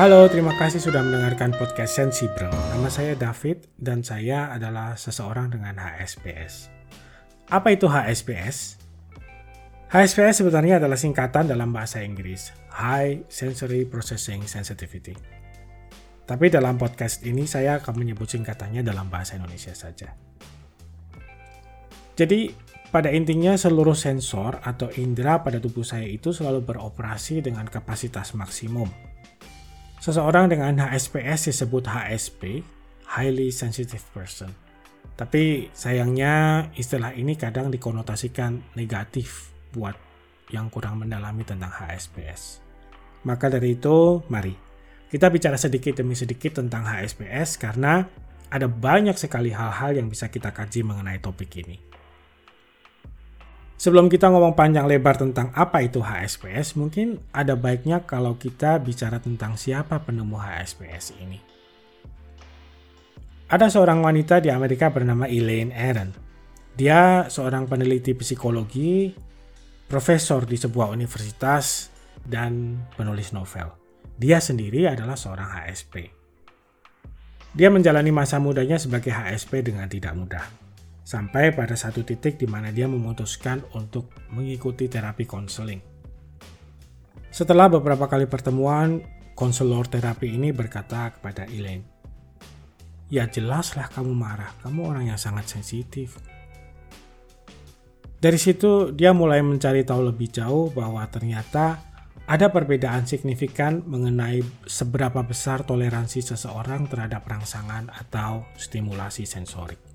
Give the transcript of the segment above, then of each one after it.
Halo, terima kasih sudah mendengarkan podcast Sensibel. Nama saya David dan saya adalah seseorang dengan HSPS. Apa itu HSPS? HSPS sebenarnya adalah singkatan dalam bahasa Inggris, High Sensory Processing Sensitivity. Tapi dalam podcast ini saya akan menyebut singkatannya dalam bahasa Indonesia saja. Jadi, pada intinya seluruh sensor atau indera pada tubuh saya itu selalu beroperasi dengan kapasitas maksimum. Seseorang dengan HSPS disebut HSP, Highly Sensitive Person. Tapi sayangnya istilah ini kadang dikonotasikan negatif buat yang kurang mendalami tentang HSPS. Maka dari itu, mari kita bicara sedikit demi sedikit tentang HSPS karena ada banyak sekali hal-hal yang bisa kita kaji mengenai topik ini. Sebelum kita ngomong panjang lebar tentang apa itu HSPS, mungkin ada baiknya kalau kita bicara tentang siapa penemu HSPS ini. Ada seorang wanita di Amerika bernama Elaine Aron. Dia seorang peneliti psikologi, profesor di sebuah universitas, dan penulis novel. Dia sendiri adalah seorang HSP. Dia menjalani masa mudanya sebagai HSP dengan tidak mudah. Sampai pada satu titik di mana dia memutuskan untuk mengikuti terapi konseling. Setelah beberapa kali pertemuan, konselor terapi ini berkata kepada Elaine, Ya jelaslah kamu marah, kamu orang yang sangat sensitif. Dari situ dia mulai mencari tahu lebih jauh bahwa ternyata ada perbedaan signifikan mengenai seberapa besar toleransi seseorang terhadap rangsangan atau stimulasi sensorik.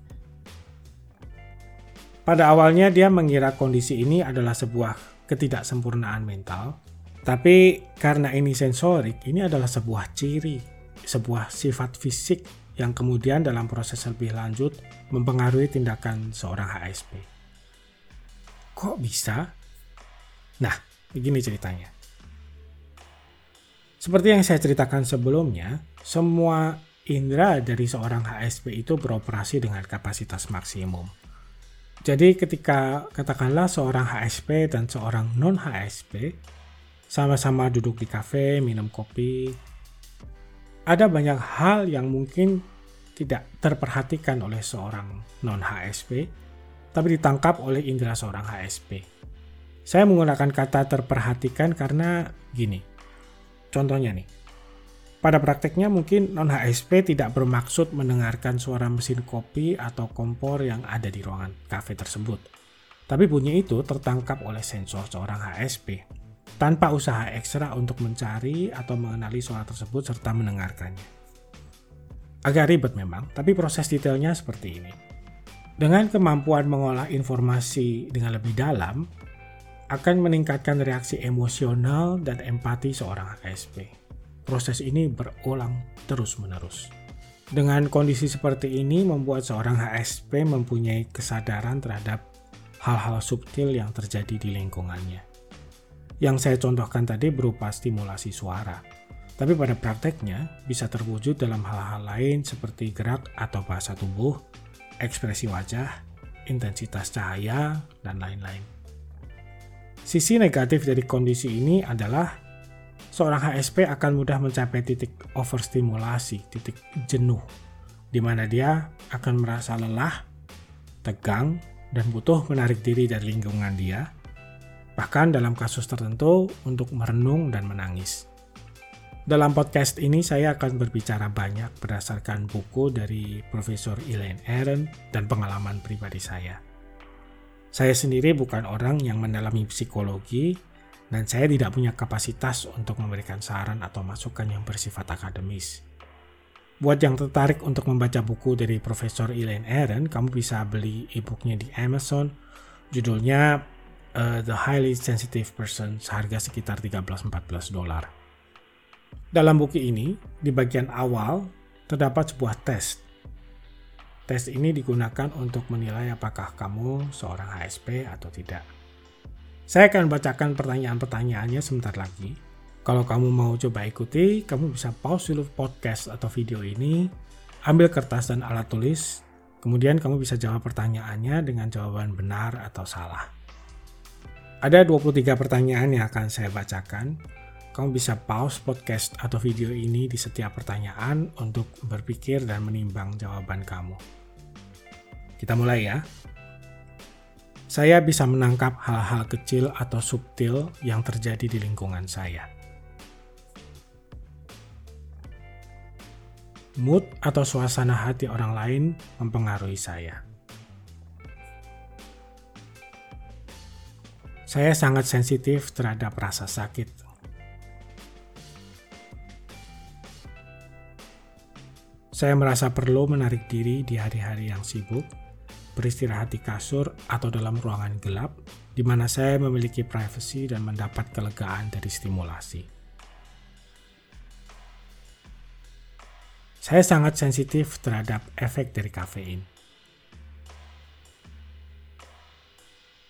Pada awalnya dia mengira kondisi ini adalah sebuah ketidaksempurnaan mental, tapi karena ini sensorik, ini adalah sebuah ciri, sebuah sifat fisik yang kemudian dalam proses lebih lanjut mempengaruhi tindakan seorang HSP. Kok bisa? Nah, begini ceritanya. Seperti yang saya ceritakan sebelumnya, semua indera dari seorang HSP itu beroperasi dengan kapasitas maksimum. Jadi ketika katakanlah seorang HSP dan seorang non-HSP sama-sama duduk di kafe, minum kopi, ada banyak hal yang mungkin tidak terperhatikan oleh seorang non-HSP, tapi ditangkap oleh indera seorang HSP. Saya menggunakan kata terperhatikan karena gini, Contohnya nih, pada prakteknya mungkin non-HSP tidak bermaksud mendengarkan suara mesin kopi atau kompor yang ada di ruangan kafe tersebut. Tapi bunyi itu tertangkap oleh sensor seorang HSP tanpa usaha ekstra untuk mencari atau mengenali suara tersebut serta mendengarkannya. Agak ribet memang, tapi proses detailnya seperti ini. Dengan kemampuan mengolah informasi dengan lebih dalam, akan meningkatkan reaksi emosional dan empati seorang HSP. Proses ini berulang terus-menerus. Dengan kondisi seperti ini membuat seorang HSP mempunyai kesadaran terhadap hal-hal subtil yang terjadi di lingkungannya. Yang saya contohkan tadi berupa stimulasi suara, tapi pada prakteknya bisa terwujud dalam hal-hal lain seperti gerak atau bahasa tubuh, ekspresi wajah, intensitas cahaya, dan lain-lain. Sisi negatif dari kondisi ini adalah seorang HSP akan mudah mencapai titik overstimulasi, titik jenuh, di mana dia akan merasa lelah, tegang, dan butuh menarik diri dari lingkungan dia, bahkan dalam kasus tertentu untuk merenung dan menangis. Dalam podcast ini saya akan berbicara banyak berdasarkan buku dari Profesor Elaine Aron dan pengalaman pribadi saya. Saya sendiri bukan orang yang mendalami psikologi dan saya tidak punya kapasitas untuk memberikan saran atau masukan yang bersifat akademis. Buat yang tertarik untuk membaca buku dari Profesor Elaine Aron, kamu bisa beli e-booknya di Amazon. Judulnya uh, The Highly Sensitive Person, seharga sekitar 13-14 dolar. Dalam buku ini, di bagian awal, terdapat sebuah tes Tes ini digunakan untuk menilai apakah kamu seorang HSP atau tidak. Saya akan bacakan pertanyaan-pertanyaannya sebentar lagi. Kalau kamu mau coba ikuti, kamu bisa pause dulu podcast atau video ini, ambil kertas dan alat tulis, kemudian kamu bisa jawab pertanyaannya dengan jawaban benar atau salah. Ada 23 pertanyaan yang akan saya bacakan. kamu bisa pause podcast atau video ini di setiap pertanyaan untuk berpikir dan menimbang jawaban kamu. Kita mulai ya. Saya bisa menangkap hal-hal kecil atau subtil yang terjadi di lingkungan saya. Mood atau suasana hati orang lain mempengaruhi saya. Saya sangat sensitif terhadap rasa sakit. Saya merasa perlu menarik diri di hari-hari yang sibuk beristirahat di kasur atau dalam ruangan gelap, di mana saya memiliki privasi dan mendapat kelegaan dari stimulasi. Saya sangat sensitif terhadap efek dari kafein.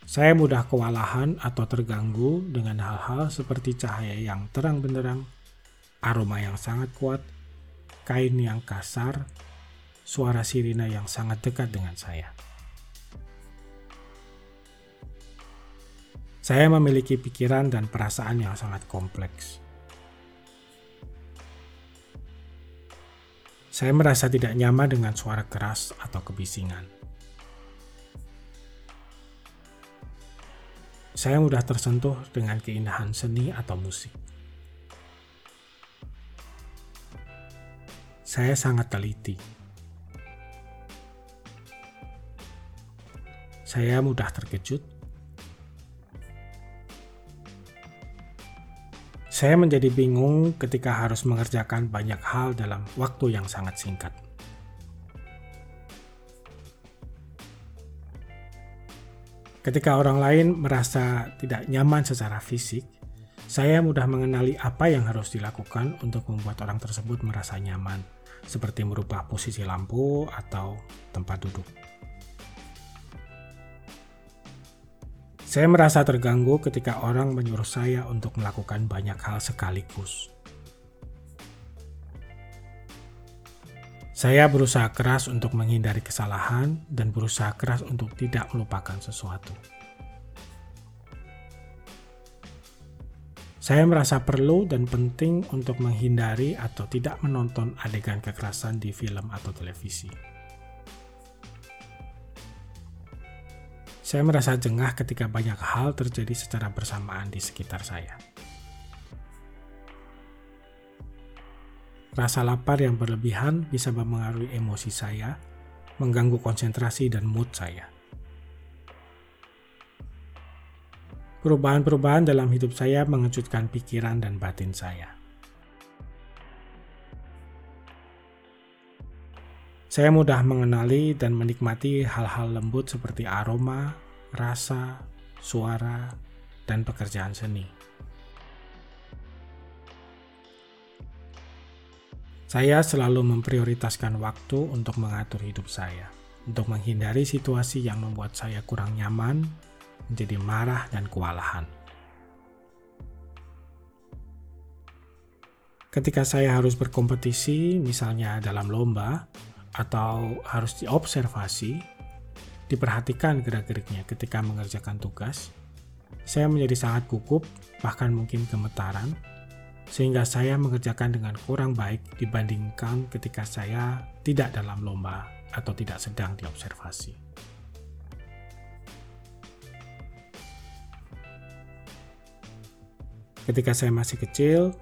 Saya mudah kewalahan atau terganggu dengan hal-hal seperti cahaya yang terang benderang, aroma yang sangat kuat, kain yang kasar, suara sirina yang sangat dekat dengan saya. Saya memiliki pikiran dan perasaan yang sangat kompleks. Saya merasa tidak nyaman dengan suara keras atau kebisingan. Saya mudah tersentuh dengan keindahan seni atau musik. Saya sangat teliti. Saya mudah terkejut Saya menjadi bingung ketika harus mengerjakan banyak hal dalam waktu yang sangat singkat. Ketika orang lain merasa tidak nyaman secara fisik, saya mudah mengenali apa yang harus dilakukan untuk membuat orang tersebut merasa nyaman, seperti merubah posisi lampu atau tempat duduk. Saya merasa terganggu ketika orang menyuruh saya untuk melakukan banyak hal sekaligus. Saya berusaha keras untuk menghindari kesalahan dan berusaha keras untuk tidak melupakan sesuatu. Saya merasa perlu dan penting untuk menghindari atau tidak menonton adegan kekerasan di film atau televisi. Saya merasa jengah ketika banyak hal terjadi secara bersamaan di sekitar saya. Rasa lapar yang berlebihan bisa mempengaruhi emosi saya, mengganggu konsentrasi dan mood saya. Perubahan-perubahan dalam hidup saya mengejutkan pikiran dan batin saya. Saya mudah mengenali dan menikmati hal-hal lembut seperti aroma, rasa, suara, dan pekerjaan seni. Saya selalu memprioritaskan waktu untuk mengatur hidup saya, untuk menghindari situasi yang membuat saya kurang nyaman, menjadi marah dan kewalahan. Ketika saya harus berkompetisi, misalnya dalam lomba, atau harus diobservasi, diperhatikan gerak-geriknya ketika mengerjakan tugas, saya menjadi sangat gugup, bahkan mungkin gemetaran, sehingga saya mengerjakan dengan kurang baik dibandingkan ketika saya tidak dalam lomba atau tidak sedang diobservasi. Ketika saya masih kecil,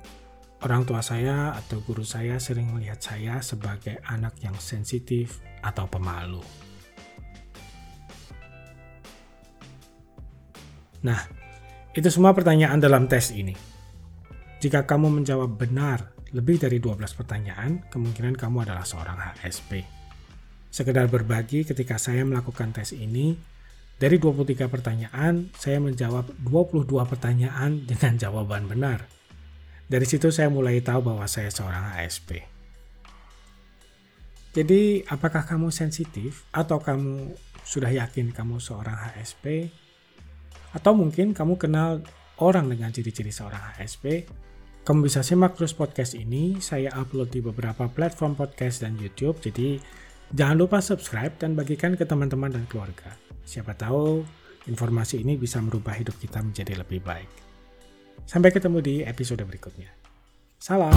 Orang tua saya atau guru saya sering melihat saya sebagai anak yang sensitif atau pemalu. Nah, itu semua pertanyaan dalam tes ini. Jika kamu menjawab benar lebih dari 12 pertanyaan, kemungkinan kamu adalah seorang HSP. Sekedar berbagi ketika saya melakukan tes ini, dari 23 pertanyaan, saya menjawab 22 pertanyaan dengan jawaban benar. Dari situ saya mulai tahu bahwa saya seorang ASP. Jadi, apakah kamu sensitif atau kamu sudah yakin kamu seorang HSP? Atau mungkin kamu kenal orang dengan ciri-ciri seorang HSP? Kamu bisa simak terus podcast ini. Saya upload di beberapa platform podcast dan YouTube. Jadi, jangan lupa subscribe dan bagikan ke teman-teman dan keluarga. Siapa tahu informasi ini bisa merubah hidup kita menjadi lebih baik. Sampai ketemu di episode berikutnya. Salam.